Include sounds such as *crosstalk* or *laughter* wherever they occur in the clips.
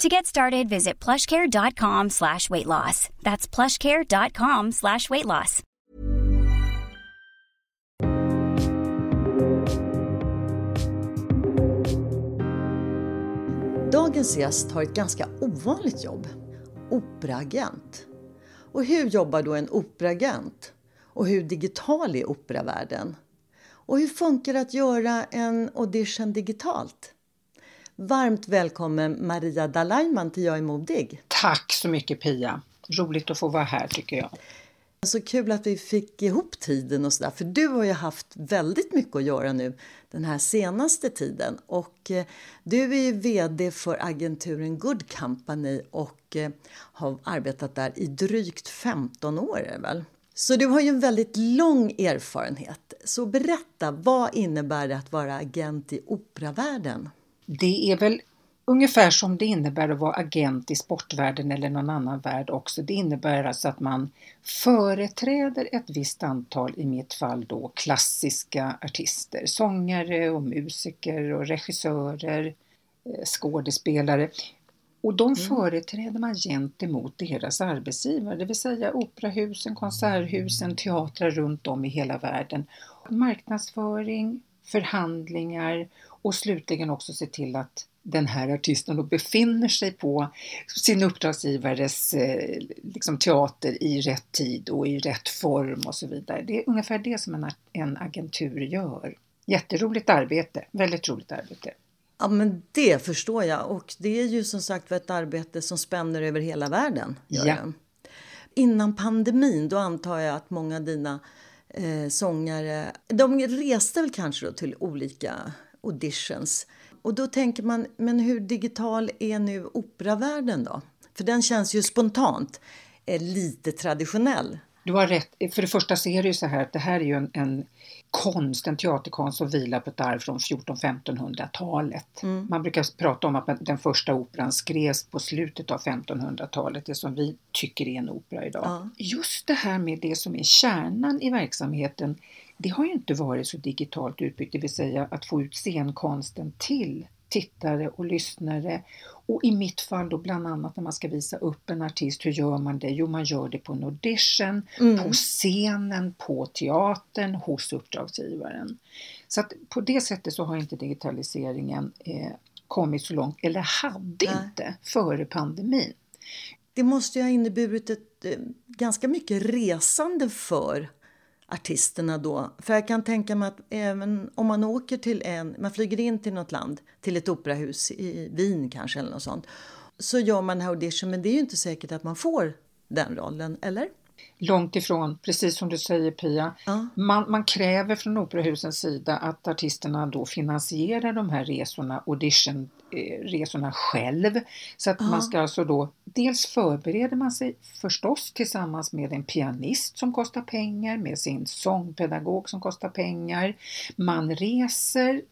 To get started, visit plushcare.com slash weight loss. That's plushcare.com slash weight loss. Dagens gäst har ett ganska ovanligt jobb. Operaagent. Och hur jobbar då en operaagent? Och hur digital är operavärlden? Och hur funkar det att göra en audition digitalt? Varmt välkommen Maria Dalaiman till Jag är modig. Tack så mycket Pia! Roligt att få vara här tycker jag. Så kul att vi fick ihop tiden och sådär, för du har ju haft väldigt mycket att göra nu den här senaste tiden. Och eh, du är VD för agenturen Good Company och eh, har arbetat där i drygt 15 år är väl? Så du har ju en väldigt lång erfarenhet. Så berätta, vad innebär det att vara agent i operavärlden? Det är väl ungefär som det innebär att vara agent i sportvärlden eller någon annan värld också. Det innebär alltså att man företräder ett visst antal, i mitt fall då klassiska artister, sångare och musiker och regissörer, eh, skådespelare. Och de mm. företräder man gentemot deras arbetsgivare, det vill säga operahusen, konserthusen, teatrar runt om i hela världen. Marknadsföring, förhandlingar och slutligen också se till att den här artisten då befinner sig på sin uppdragsgivares eh, liksom, teater i rätt tid och i rätt form och så vidare. Det är ungefär det som en, en agentur gör. Jätteroligt arbete, väldigt roligt arbete. Ja, men det förstår jag. Och det är ju som sagt ett arbete som spänner över hela världen. Ja. Innan pandemin, då antar jag att många av dina eh, sångare, de reste väl kanske till olika auditions. Och då tänker man, men hur digital är nu operavärlden då? För den känns ju spontant eh, lite traditionell. Du har rätt. För det första så är det ju så här att det här är ju en, en konst, en teaterkonst som vilar på ett arv från 1400-1500-talet. Mm. Man brukar prata om att den första operan skrevs på slutet av 1500-talet, det som vi tycker är en opera idag. Ja. Just det här med det som är kärnan i verksamheten, det har ju inte varit så digitalt utbyggt, det vill säga att få ut scenkonsten till tittare och lyssnare. Och i mitt fall då bland annat när man ska visa upp en artist, hur gör man det? Jo, man gör det på en audition, mm. på scenen, på teatern, hos uppdragsgivaren. Så att på det sättet så har inte digitaliseringen eh, kommit så långt, eller hade Nej. inte före pandemin. Det måste ju ha inneburit ett eh, ganska mycket resande för artisterna då. För jag kan tänka mig att även om man åker till en, man flyger in till något land, till ett operahus i Wien kanske eller något sånt. Så gör man audition men det är ju inte säkert att man får den rollen, eller? Långt ifrån, precis som du säger Pia. Ja. Man, man, kräver från operahusens sida att artisterna då finansierar de här resorna, auditionresorna själv. Så att ja. man ska alltså då, dels förbereder man sig förstås tillsammans med en pianist som kostar pengar, med sin sångpedagog som kostar pengar. Man reser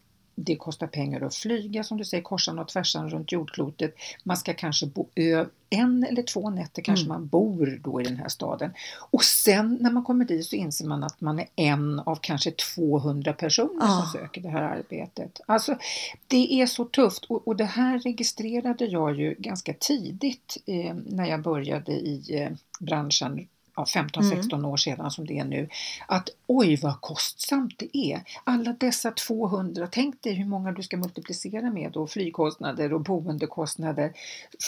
det kostar pengar att flyga som du säger korsan och tvärsan runt jordklotet. Man ska kanske bo en eller två nätter kanske mm. man bor då i den här staden. Och sen när man kommer dit så inser man att man är en av kanske 200 personer ah. som söker det här arbetet. Alltså det är så tufft och, och det här registrerade jag ju ganska tidigt eh, när jag började i eh, branschen ja, 15-16 mm. år sedan som det är nu, att oj vad kostsamt det är. Alla dessa 200, tänk dig hur många du ska multiplicera med då, flygkostnader och boendekostnader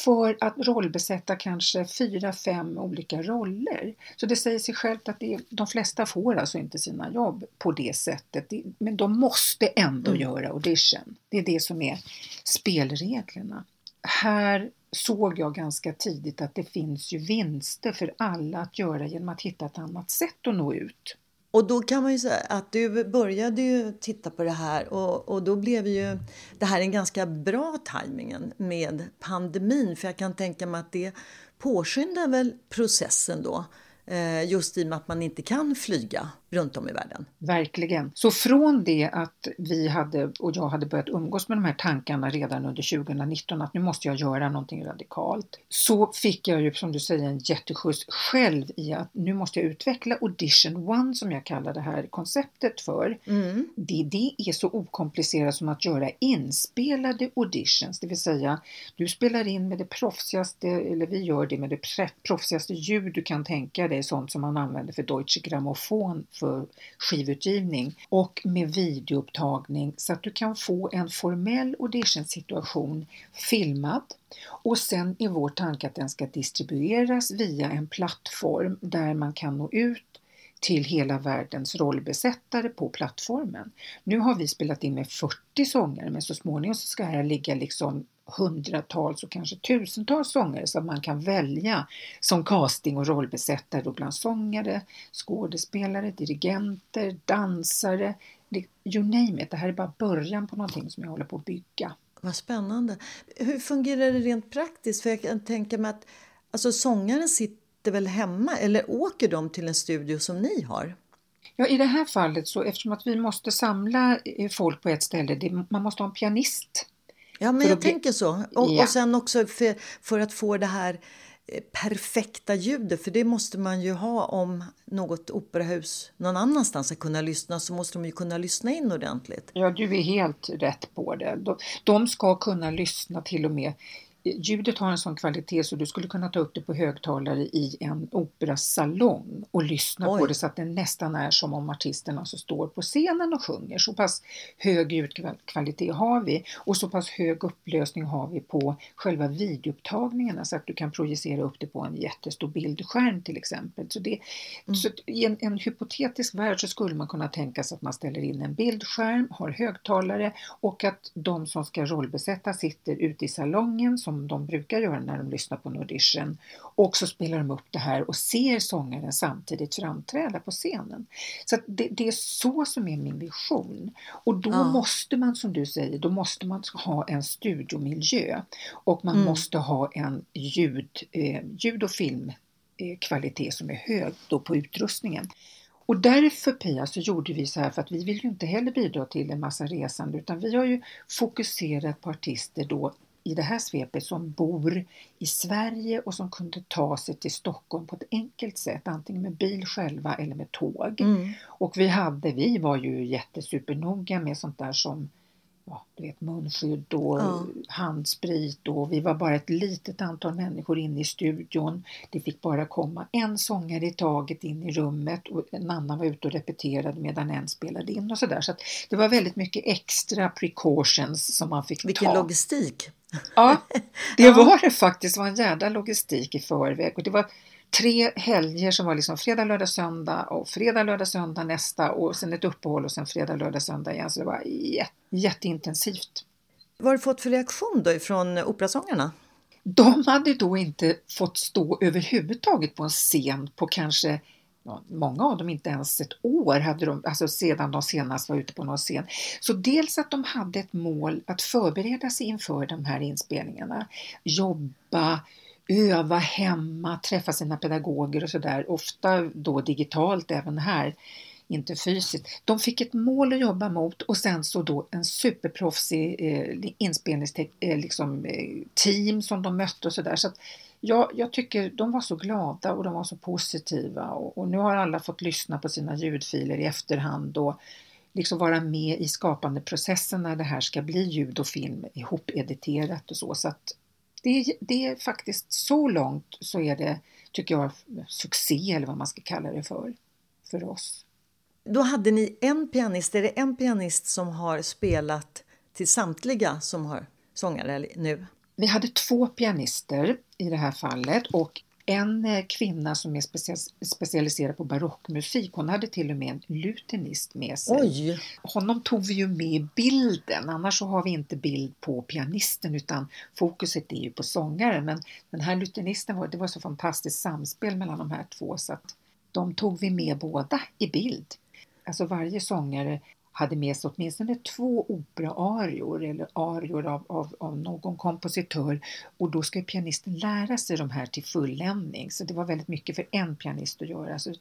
för att rollbesätta kanske 4-5 olika roller. Så det säger sig självt att det de flesta får alltså inte sina jobb på det sättet, men de måste ändå mm. göra audition. Det är det som är spelreglerna. Här såg jag ganska tidigt att det finns ju vinster för alla att göra genom att hitta ett annat sätt att nå ut. Och då kan man ju säga att du började ju titta på det här och, och då blev ju det här en ganska bra tajmingen med pandemin för jag kan tänka mig att det påskyndar väl processen då just i och med att man inte kan flyga runt om i världen. Verkligen. Så från det att vi hade och jag hade börjat umgås med de här tankarna redan under 2019 att nu måste jag göra någonting radikalt så fick jag ju som du säger en jätteskjuts själv i att nu måste jag utveckla Audition One som jag kallar det här konceptet för. Mm. Det, det är så okomplicerat som att göra inspelade auditions, det vill säga du spelar in med det proffsigaste, eller vi gör det med det proffsigaste ljud du kan tänka det är sånt som man använder för Deutsche Grammophon för skivutgivning och med videoupptagning så att du kan få en formell auditionsituation filmad och sen är vår tanke att den ska distribueras via en plattform där man kan nå ut till hela världens rollbesättare på plattformen. Nu har vi spelat in med 40 sångare men så småningom så ska här ligga liksom hundratals och kanske tusentals sångare som man kan välja som casting och rollbesättare då bland sångare, skådespelare, dirigenter, dansare, you name it. Det här är bara början på någonting som jag håller på att bygga. Vad spännande. Hur fungerar det rent praktiskt? För jag kan tänka mig att alltså, sångaren sitter väl hemma eller åker de till en studio som ni har? Ja, i det här fallet så eftersom att vi måste samla eh, folk på ett ställe, det, man måste ha en pianist Ja, men jag bli... tänker så. Och, ja. och sen också för, för att få det här eh, perfekta ljudet, för det måste man ju ha om något operahus någon annanstans ska kunna lyssna, så måste de ju kunna lyssna in ordentligt. Ja, du är helt rätt på det. De, de ska kunna lyssna till och med ljudet har en sån kvalitet så du skulle kunna ta upp det på högtalare i en operasalong och lyssna Oj. på det så att det nästan är som om artisten alltså står på scenen och sjunger. Så pass hög ljudkvalitet har vi och så pass hög upplösning har vi på själva videoupptagningarna så att du kan projicera upp det på en jättestor bildskärm till exempel. Så, det, mm. så I en, en hypotetisk värld så skulle man kunna tänka sig att man ställer in en bildskärm, har högtalare och att de som ska rollbesätta sitter ute i salongen som de brukar göra när de lyssnar på en audition. Och så spelar de upp det här och ser sångaren samtidigt framträda på scenen. Så det, det, är så som är min vision. Och då ja. måste man som du säger, då måste man ha en studiomiljö och man mm. måste ha en ljud, eh, ljud och filmkvalitet som är hög då på utrustningen. Och därför Pia så gjorde vi så här för att vi vill ju inte heller bidra till en massa resande utan vi har ju fokuserat på artister då i det här svepet som bor i Sverige och som kunde ta sig till Stockholm på ett enkelt sätt, antingen med bil själva eller med tåg. Mm. Och vi hade, vi var ju jättesupernoga med sånt där som ja, du vet, munskydd och ja. handsprit och vi var bara ett litet antal människor inne i studion. Det fick bara komma en sångare i taget in i rummet och en annan var ute och repeterade medan en spelade in och sådär. Så, så det var väldigt mycket extra precautions som man fick Vilken ta. Vilken logistik! Ja, *laughs* det var det faktiskt. Det var en jädra logistik i förväg. Och det var tre helger som var liksom fredag, lördag, söndag och fredag, lördag, söndag nästa och sen ett uppehåll och sen fredag, lördag, söndag igen. Så det var jätte, jätteintensivt. Vad har du fått för reaktion då ifrån operasångarna? De hade då inte fått stå överhuvudtaget på en scen på kanske många av dem inte ens ett år hade de, alltså sedan de senast var ute på någon scen. Så dels att de hade ett mål att förbereda sig inför de här inspelningarna, jobba, öva hemma, träffa sina pedagoger och sådär, ofta då digitalt även här, inte fysiskt. De fick ett mål att jobba mot och sen så då en superproffsig eh, inspelningsteam eh, liksom, eh, som de mötte och sådär. Så, där jag tycker de var så glada och de var så positiva och, och, nu har alla fått lyssna på sina ljudfiler i efterhand och liksom vara med i skapandeprocessen när det här ska bli ljud och film ihopediterat och så. så att det, det är faktiskt så långt så är det tycker jag, succé eller vad man ska kalla det för, för oss. Då hade ni en pianist, är det en pianist som har spelat till samtliga som har sångare nu? Vi hade två pianister i det här fallet och en eh, kvinna som är specialiserad på barockmusik, hon hade till och med en lutenist med sig. Oj. Honom tog vi ju med i bilden, annars så har vi inte bild på pianisten utan fokuset är ju på sångaren. Men den här lutenisten, var, det var så fantastiskt samspel mellan de här två så att de tog vi med båda i bild. Alltså varje sångare hade med sig åtminstone två operaarior eller arior av, av, av, någon kompositör och då ska pianisten lära sig de här till fulländning. Så det var väldigt mycket för en pianist att göra. Så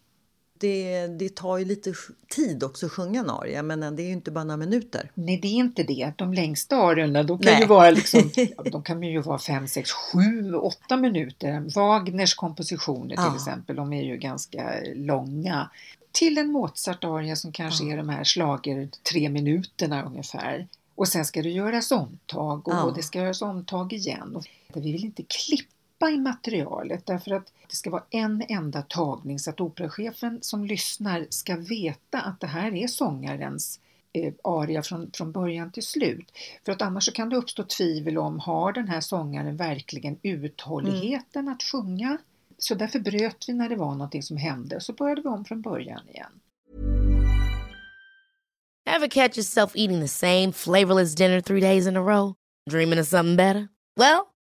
det, det tar ju lite tid också att sjunga en aria, men det är ju inte bara några minuter. Nej, det är inte det. De längsta arierna, de kan ju vara liksom, *laughs* de kan ju vara 5, 6, 7, 8 minuter. Wagners kompositioner till ja. exempel, de är ju ganska långa till en Mozart-aria som kanske ja. är de här slager tre minuterna ungefär. Och sen ska det göras omtag och ja. det ska göras omtag igen. Vi vill inte klippa i materialet därför att det ska vara en enda tagning så att operachefen som lyssnar ska veta att det här är sångarens eh, aria från, från början till slut. För att annars kan det uppstå tvivel om har den här sångaren verkligen uthålligheten mm. att sjunga så därför bröt vi när det var någonting som hände så började vi om från början igen. Have catch yourself eating the same flavorless dinner three days in a row? Dreaming of something better? Well,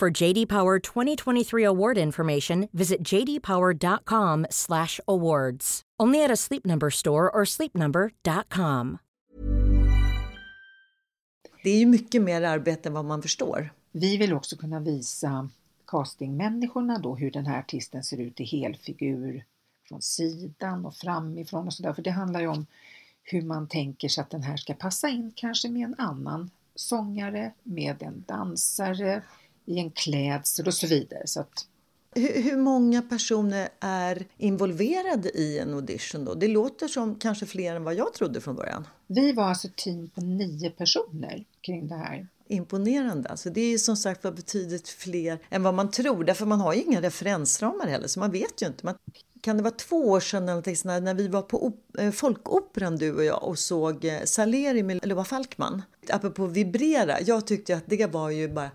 For JD Power 2023 award information, visit jdpower.com/awards. Only at a Sleep Number store or sleepnumber.com. Det är ju mycket mer arbete än vad man förstår. Vi vill också kunna visa castingmänniskorna då hur den här artisten ser ut i helfigur från sidan och framifrån och sådär. För det handlar ju om hur man tänker sig att den här ska passa in kanske med en annan sångare, med en dansare, i en klädsel och så vidare. Så att... hur, många personer är involverade i en audition då? Det låter som kanske fler än vad jag trodde från början. Vi var alltså ett team på nio personer kring det här. Imponerande. Alltså det är som sagt var betydligt fler än vad man tror. Därför man har ju inga referensramar heller, så man vet ju inte. Man, kan det vara två år sedan eller när vi var på eh, Folkoperan du och jag och såg eh, Salieri med Loa Falkman. Apropå vibrera, jag tyckte att det var ju bara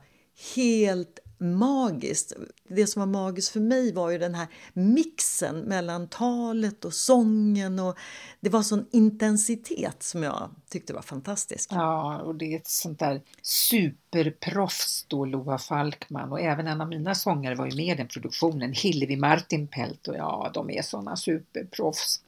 helt magiskt. Det som var magiskt för mig var ju den här mixen mellan talet och sången. och Det var sån intensitet som jag tyckte var fantastisk. Ja, och det är ett sånt där superproffs då, Loa Falkman. Och även en av mina sångare var ju med i den produktionen, Hillevi Martinpelt. Och ja, de är såna superproffs.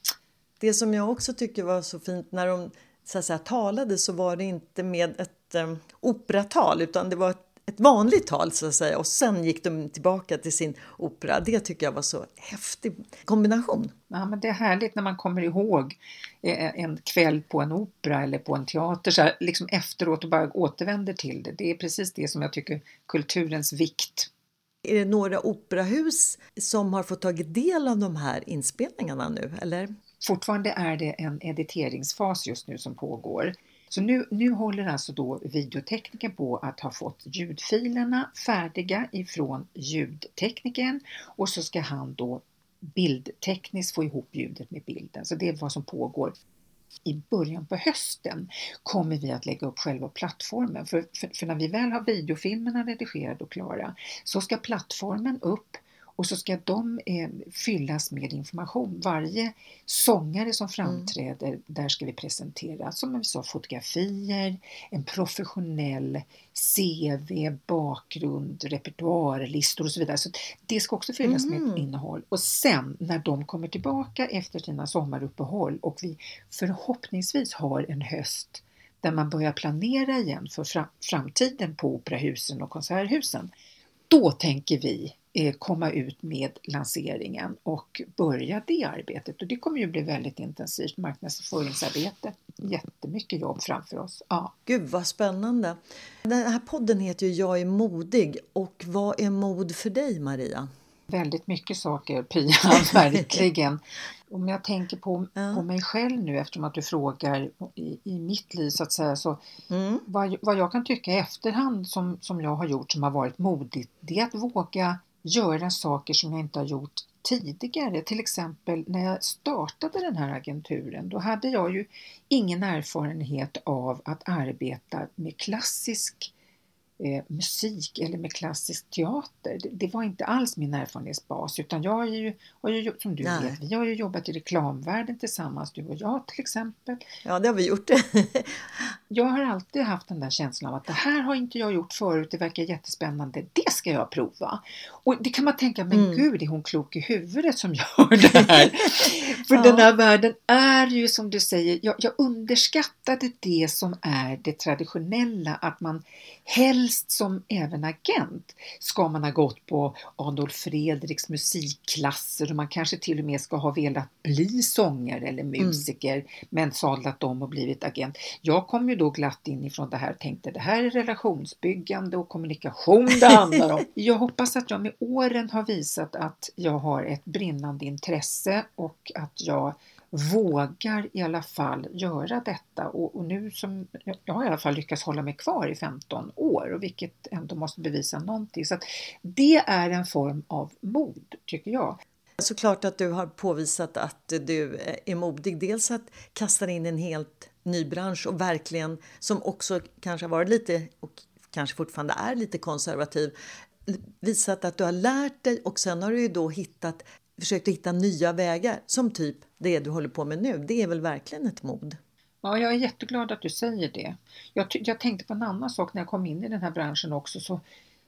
Det som jag också tycker var så fint när de så att säga, talade så var det inte med ett um, operatal utan det var ett ett vanligt tal så att säga och sen gick de tillbaka till sin opera. Det tycker jag var så häftig kombination. Ja, men det är härligt när man kommer ihåg eh, en kväll på en opera eller på en teater så här, liksom efteråt och bara återvänder till det. Det är precis det som jag tycker kulturens vikt. Är det några operahus som har fått tagit del av de här inspelningarna nu eller? Fortfarande är det en editeringsfas just nu som pågår. Så nu, nu håller alltså då videotekniken på att ha fått ljudfilerna färdiga ifrån ljudtekniken och så ska han då bildtekniskt få ihop ljudet med bilden. Så det är vad som pågår. I början på hösten kommer vi att lägga upp själva plattformen. För, för, för när vi väl har videofilmerna redigerade och klara så ska plattformen upp och så ska de eh, fyllas med information. Varje sångare som framträder, mm. där ska vi presentera som vi sa, fotografier, en professionell CV, bakgrund, repertoarlistor och så vidare. Så det ska också fyllas mm. med ett mm. innehåll. Och sen när de kommer tillbaka efter sina sommaruppehåll och vi förhoppningsvis har en höst där man börjar planera igen för framtiden på operahusen och konserthusen. Då tänker vi komma ut med lanseringen och börja det arbetet. Och det kommer ju bli väldigt intensivt marknadsföringsarbete. Jättemycket jobb framför oss. Ja. Gud vad spännande! Den här podden heter ju Jag är modig och vad är mod för dig Maria? Väldigt mycket saker Pia, *laughs* verkligen. Om jag tänker på, ja. på mig själv nu eftersom att du frågar i, i mitt liv så att säga så mm. vad, vad jag kan tycka i efterhand som, som jag har gjort som har varit modigt det är att våga göra saker som jag inte har gjort tidigare. Till exempel när jag startade den här agenturen, då hade jag ju ingen erfarenhet av att arbeta med klassisk eh, musik eller med klassisk teater. Det, det, var inte alls min erfarenhetsbas utan jag har ju, har ju som du Nej. vet, vi har ju jobbat i reklamvärlden tillsammans, du och jag till exempel. Ja, det har vi gjort. *laughs* jag har alltid haft den där känslan av att det här har inte jag gjort förut, det verkar jättespännande, det ska jag prova. Och det kan man tänka, men mm. gud är hon klok i huvudet som gör det här? *laughs* För ja. den här världen är ju som du säger, jag, jag underskattade det som är det traditionella, att man helst som även agent ska man ha gått på Adolf Fredriks musikklasser och man kanske till och med ska ha velat bli sångare eller mm. musiker mm. men sadlat om och blivit agent. Jag kom ju då glatt in ifrån det här och tänkte det här är relationsbyggande och kommunikation det handlar om. *laughs* Jag hoppas att jag med åren har visat att jag har ett brinnande intresse och att jag vågar i alla fall göra detta och, och, nu som jag har i alla fall lyckats hålla mig kvar i 15 år och vilket ändå måste bevisa någonting. Så att det är en form av mod tycker jag. Såklart att du har påvisat att du är modig. Dels att kasta in en helt ny bransch och verkligen, som också kanske har varit lite och kanske fortfarande är lite konservativ, visat att du har lärt dig och sen har du ju då hittat försökt hitta nya vägar, som typ det du håller på med nu. Det är väl verkligen ett mod? Ja, jag är jätteglad att du säger det. Jag, jag tänkte på en annan sak när jag kom in i den här branschen också. Så,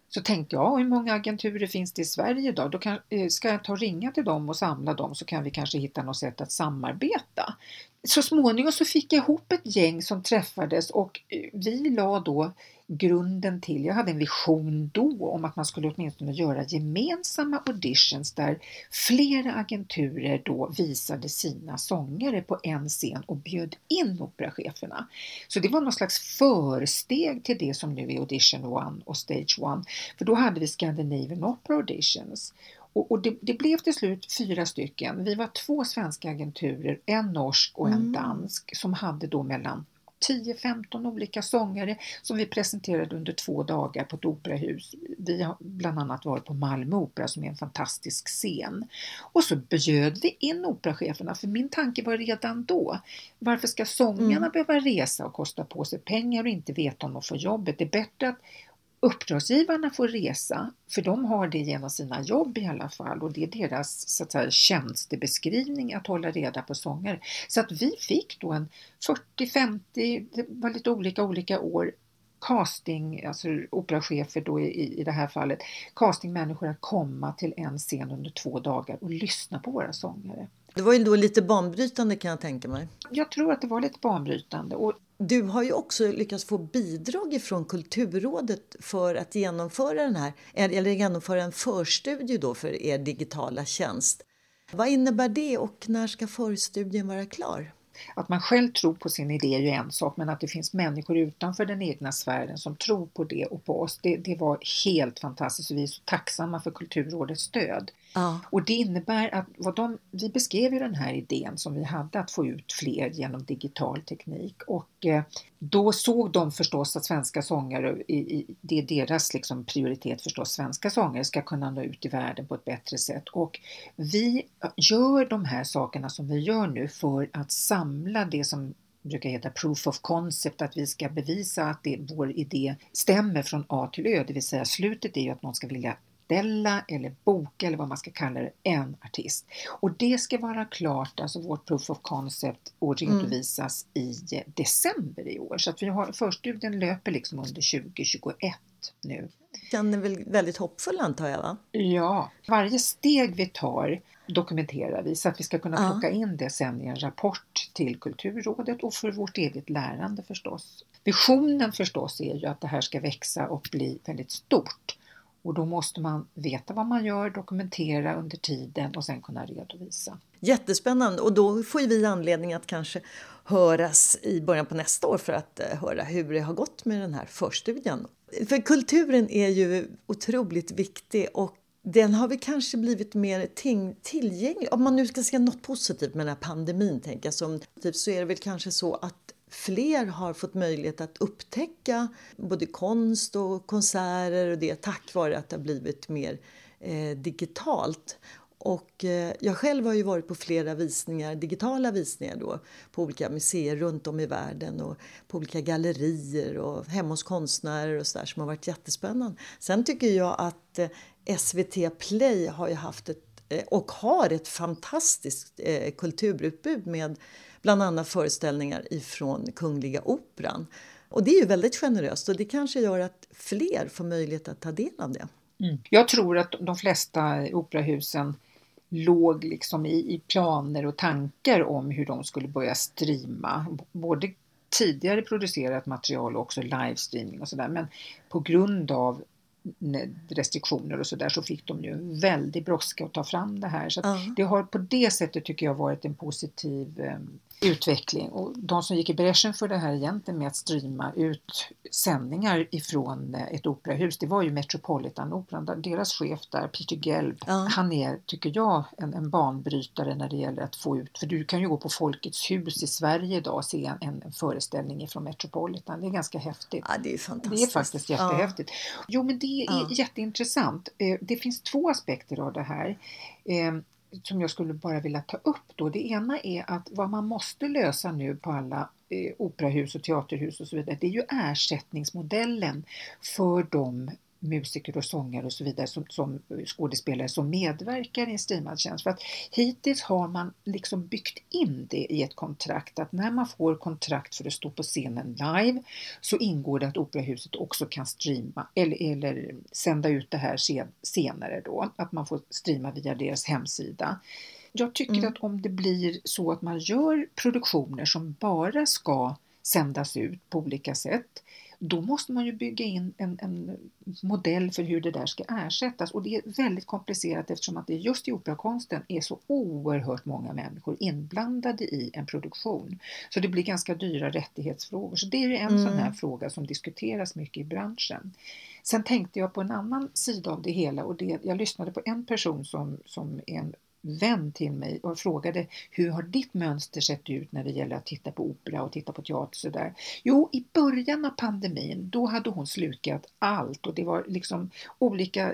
så tänkte jag, hur många agenturer finns det i Sverige idag? Då kan, eh, ska jag ta och ringa till dem och samla dem så kan vi kanske hitta något sätt att samarbeta. Så småningom så fick jag ihop ett gäng som träffades och eh, vi la då grunden till, jag hade en vision då om att man skulle åtminstone göra gemensamma auditions där flera agenturer då visade sina sångare på en scen och bjöd in operacheferna. Så det var någon slags försteg till det som nu är Audition One och Stage One. För då hade vi Scandinavian Opera Auditions och, det, det, blev till slut fyra stycken. Vi var två svenska agenturer, en norsk och en mm. dansk som hade då mellan 10-15 olika sångare som vi presenterade under två dagar på ett operahus. Vi har bland annat varit på Malmö Opera som är en fantastisk scen. Och så bjöd vi in operacheferna för min tanke var redan då, varför ska sångarna mm. behöva resa och kosta på sig pengar och inte veta om de får jobbet? Det är bättre att Uppdragsgivarna får resa, för de har det genom sina jobb i alla fall och det är deras så att säga, tjänstebeskrivning att hålla reda på sångare. Så att vi fick då en 40-50, det var lite olika olika år, casting, alltså operachefer då i, i det här fallet, castingmänniskor att komma till en scen under två dagar och lyssna på våra sångare. Det var ju då lite banbrytande kan jag tänka mig. Jag tror att det var lite banbrytande. Och du har ju också lyckats få bidrag från Kulturrådet för att genomföra den här, eller genomföra en förstudie då för er digitala tjänst. Vad innebär det och när ska förstudien vara klar? Att man själv tror på sin idé är ju en sak, men att det finns människor utanför den egna sfären som tror på det och på oss, det, det var helt fantastiskt och vi är så tacksamma för Kulturrådets stöd. Ja. Och det innebär att vad de, vi beskrev ju den här idén som vi hade att få ut fler genom digital teknik. Och eh, då såg de förstås att svenska sångare, i, i, det är deras liksom prioritet förstås, svenska sångare ska kunna nå ut i världen på ett bättre sätt. Och vi gör de här sakerna som vi gör nu för att samla det som brukar heta proof of concept, att vi ska bevisa att det, vår idé stämmer från A till Ö, det vill säga slutet är ju att någon ska vilja beställa eller boka eller vad man ska kalla det, en artist. Och det ska vara klart, alltså vårt proof of concept, och redovisas mm. i december i år. Så att vi har, förstudien löper liksom under 2021 nu. Den är väl väldigt hoppfull antar jag? Va? Ja, varje steg vi tar dokumenterar vi så att vi ska kunna plocka in det sen i en rapport till Kulturrådet och för vårt eget lärande förstås. Visionen förstås är ju att det här ska växa och bli väldigt stort. Och då måste man veta vad man gör, dokumentera under tiden och sen kunna redovisa. Jättespännande och då får vi anledning att kanske höras i början på nästa år för att eh, höra hur det har gått med den här förstudien. För kulturen är ju otroligt viktig och den har väl kanske blivit mer tillgänglig. Om man nu ska se något positivt med den här pandemin tänker jag, som, typ så är det väl kanske så att fler har fått möjlighet att upptäcka både konst och konserter och det tack vare att det har blivit mer eh, digitalt. Och eh, jag själv har ju varit på flera visningar, digitala visningar då, på olika museer runt om i världen och på olika gallerier och hemma hos konstnärer och sådär som har varit jättespännande. Sen tycker jag att eh, SVT Play har ju haft ett eh, och har ett fantastiskt eh, kulturutbud med bland annat föreställningar ifrån Kungliga Operan. Och det är ju väldigt generöst och det kanske gör att fler får möjlighet att ta del av det. Mm. Jag tror att de flesta operahusen låg liksom i, i, planer och tankar om hur de skulle börja streama. Både tidigare producerat material och också livestreaming och sådär. Men på grund av restriktioner och sådär så fick de ju väldigt brådska att ta fram det här. Så ja. det har på det sättet tycker jag varit en positiv eh, utveckling och de som gick i bräschen för det här egentligen med att streama ut sändningar ifrån eh, ett operahus, det var ju Metropolitan-operan. Deras chef där, Peter Gelb, ja. han är, tycker jag, en, en banbrytare när det gäller att få ut, för du kan ju gå på Folkets hus i Sverige idag och se en, en föreställning ifrån Metropolitan. Det är ganska häftigt. Ja, det är fantastiskt. Det är faktiskt jättehäftigt. Ja. Jo, men det är ja. jätteintressant. Eh, det finns två aspekter av det här. Som jag skulle bara vilja ta upp då. Det ena är att vad man måste lösa nu på alla eh, operahus och teaterhus och så vidare, det är ju ersättningsmodellen för de musiker och sångare och så vidare som, som skådespelare som medverkar i en streamad tjänst. För att hittills har man liksom byggt in det i ett kontrakt att när man får kontrakt för att stå på scenen live så ingår det att operahuset också kan streama eller, eller sända ut det här senare då, att man får streama via deras hemsida. Jag tycker mm. att om det blir så att man gör produktioner som bara ska sändas ut på olika sätt då måste man ju bygga in en, en, modell för hur det där ska ersättas och det är väldigt komplicerat eftersom att det just i operakonsten är så oerhört många människor inblandade i en produktion. Så det blir ganska dyra rättighetsfrågor. Så det är ju en mm. sån här fråga som diskuteras mycket i branschen. Sen tänkte jag på en annan sida av det hela och det, jag lyssnade på en person som, som är en vän till mig och frågade hur har ditt mönster sett ut när det gäller att titta på opera och titta på teater sådär. Jo, i början av pandemin då hade hon slukat allt och det var liksom olika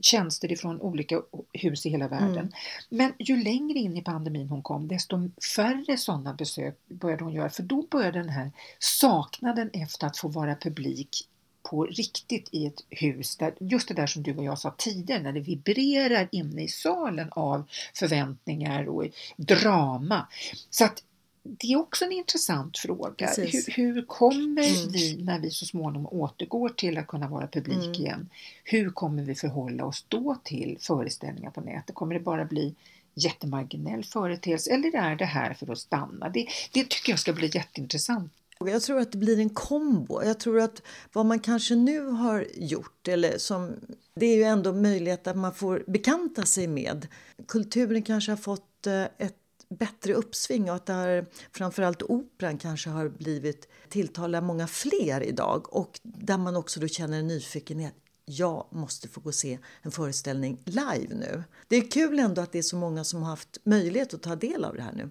tjänster ifrån olika hus i hela världen. Mm. Men ju längre in i pandemin hon kom desto färre sådana besök började hon göra för då började den här saknaden efter att få vara publik på riktigt i ett hus, där, just det där som du och jag sa tidigare, när det vibrerar inne i salen av förväntningar och drama. Så att det är också en intressant fråga. Hur, hur, kommer mm. vi, när vi så småningom återgår till att kunna vara publik mm. igen, hur kommer vi förhålla oss då till föreställningar på nätet? Kommer det bara bli jättemarginell företeelse eller är det här för att stanna? Det, det tycker jag ska bli jätteintressant jag tror att det blir en kombo. Jag tror att vad man kanske nu har gjort, eller som, det är ju ändå möjlighet att man får bekanta sig med. Kulturen kanske har fått eh, ett bättre uppsving och att där framförallt operan kanske har blivit tilltalar många fler idag och där man också då känner en nyfikenhet jag måste få gå och se en föreställning live nu. Det är kul ändå att det är så många som har haft möjlighet att ta del av det här nu.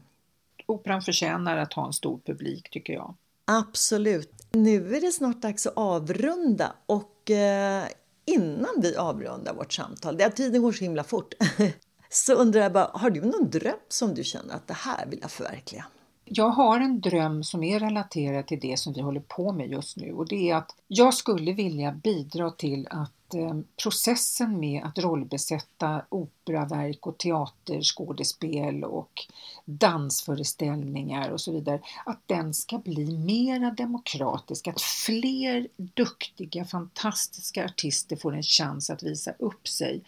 Operan förtjänar att ha en stor publik tycker jag. Absolut. Nu är det snart dags att avrunda och eh, innan vi avrundar vårt samtal, det tiden går så himla fort, *laughs* så undrar jag bara, har du någon dröm som du känner att det här vill jag förverkliga? Jag har en dröm som är relaterad till det som vi håller på med just nu och det är att jag skulle vilja bidra till att att eh, processen med att rollbesätta operaverk och teaterskådespel och dansföreställningar och så vidare, att den ska bli mera demokratisk, att fler duktiga, fantastiska artister får en chans att visa upp sig.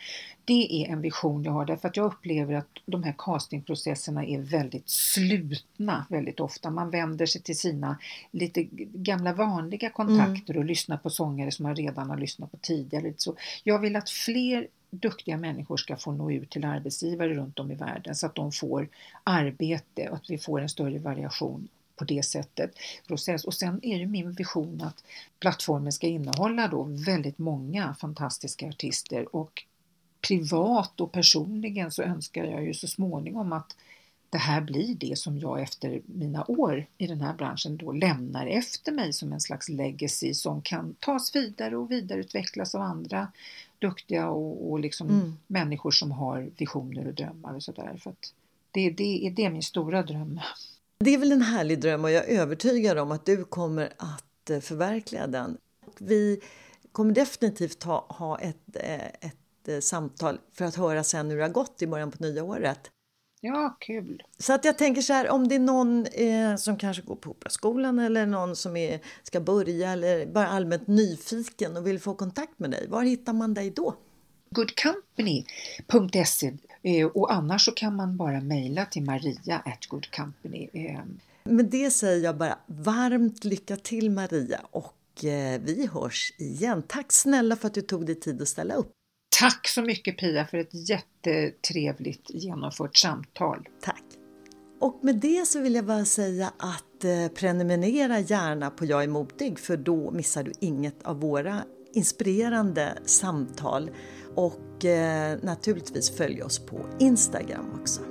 Det är en vision jag har därför att jag upplever att de här castingprocesserna är väldigt slutna väldigt ofta. Man vänder sig till sina lite gamla vanliga kontakter och lyssnar på sångare som man redan har lyssnat på tidigare. Så jag vill att fler duktiga människor ska få nå ut till arbetsgivare runt om i världen så att de får arbete och att vi får en större variation på det sättet. Process. Och sen är det min vision att plattformen ska innehålla då väldigt många fantastiska artister och privat och personligen så önskar jag ju så småningom att det här blir det som jag efter mina år i den här branschen då lämnar efter mig som en slags legacy som kan tas vidare och vidareutvecklas av andra duktiga och, och liksom mm. människor som har visioner och drömmar och sådär. För det, det, det är min stora dröm. Det är väl en härlig dröm och jag är övertygad om att du kommer att eh, förverkliga den. Vi kommer definitivt ha, ha ett, eh, ett samtal för att höra sen hur det har gått i början på nya året. Ja, kul! Så att jag tänker så här, om det är någon eh, som kanske går på Operaskolan eller någon som är, ska börja eller bara allmänt nyfiken och vill få kontakt med dig, var hittar man dig då? goodcompany.se eh, och annars så kan man bara mejla till maria at goodcompany. Eh. Med det säger jag bara varmt lycka till Maria och vi hörs igen. Tack snälla för att du tog dig tid att ställa upp. Tack så mycket Pia för ett jättetrevligt genomfört samtal. Tack! Och med det så vill jag bara säga att eh, prenumerera gärna på Jag är modig för då missar du inget av våra inspirerande samtal. Och eh, naturligtvis följ oss på Instagram också.